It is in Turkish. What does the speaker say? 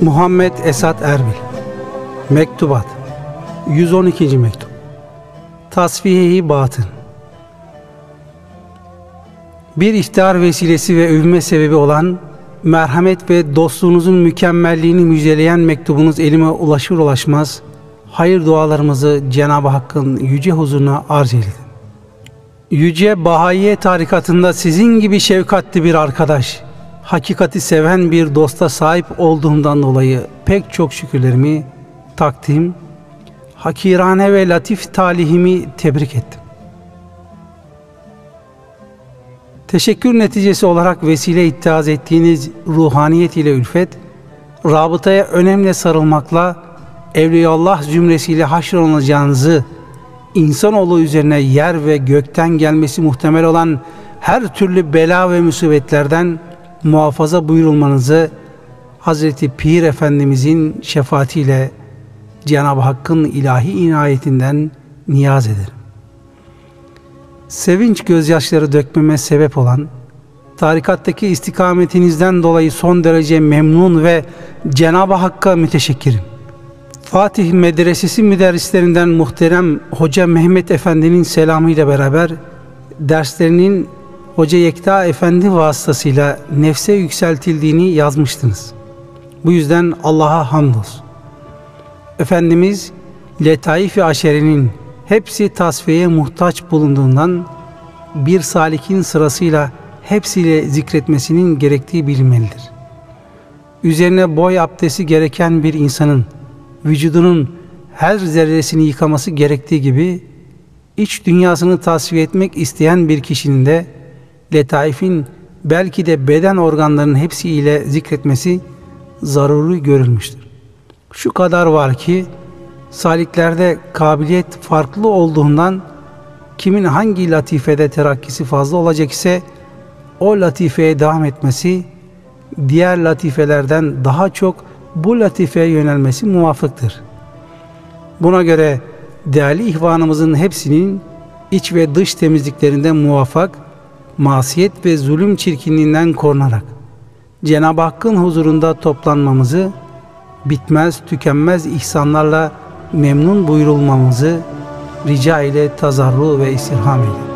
Muhammed Esat Erbil Mektubat 112. Mektup Tasfiye-i Batın Bir iftihar vesilesi ve övme sebebi olan merhamet ve dostluğunuzun mükemmelliğini müjdeleyen mektubunuz elime ulaşır ulaşmaz hayır dualarımızı Cenab-ı Hakk'ın yüce huzuruna arz eyledim. Yüce Bahayiye tarikatında sizin gibi şefkatli bir arkadaş, hakikati seven bir dosta sahip olduğumdan dolayı pek çok şükürlerimi takdim, hakirane ve latif talihimi tebrik ettim. Teşekkür neticesi olarak vesile ittihaz ettiğiniz ruhaniyet ile ülfet, rabıtaya önemli sarılmakla Evliyaullah zümresiyle haşrolunacağınızı, insanoğlu üzerine yer ve gökten gelmesi muhtemel olan her türlü bela ve musibetlerden muhafaza buyurulmanızı Hazreti Pir Efendimizin şefaatiyle Cenab-ı Hakk'ın ilahi inayetinden niyaz ederim. Sevinç gözyaşları dökmeme sebep olan tarikattaki istikametinizden dolayı son derece memnun ve Cenab-ı Hakk'a müteşekkirim. Fatih Medresesi müderrislerinden muhterem Hoca Mehmet Efendi'nin selamıyla beraber derslerinin Hoca Yekta Efendi vasıtasıyla nefse yükseltildiğini yazmıştınız. Bu yüzden Allah'a hamdolsun. Efendimiz Letaif-i Aşeri'nin hepsi tasfiyeye muhtaç bulunduğundan bir salikin sırasıyla hepsiyle zikretmesinin gerektiği bilinmelidir. Üzerine boy abdesti gereken bir insanın vücudunun her zerresini yıkaması gerektiği gibi iç dünyasını tasfiye etmek isteyen bir kişinin de letaifin belki de beden organlarının hepsi ile zikretmesi zaruri görülmüştür. Şu kadar var ki saliklerde kabiliyet farklı olduğundan kimin hangi latifede terakkisi fazla olacak ise o latifeye devam etmesi diğer latifelerden daha çok bu latifeye yönelmesi muvafıktır. Buna göre değerli ihvanımızın hepsinin iç ve dış temizliklerinde muvaffak, masiyet ve zulüm çirkinliğinden korunarak Cenab-ı Hakk'ın huzurunda toplanmamızı, bitmez tükenmez ihsanlarla memnun buyurulmamızı rica ile tazarru ve istirham eyle.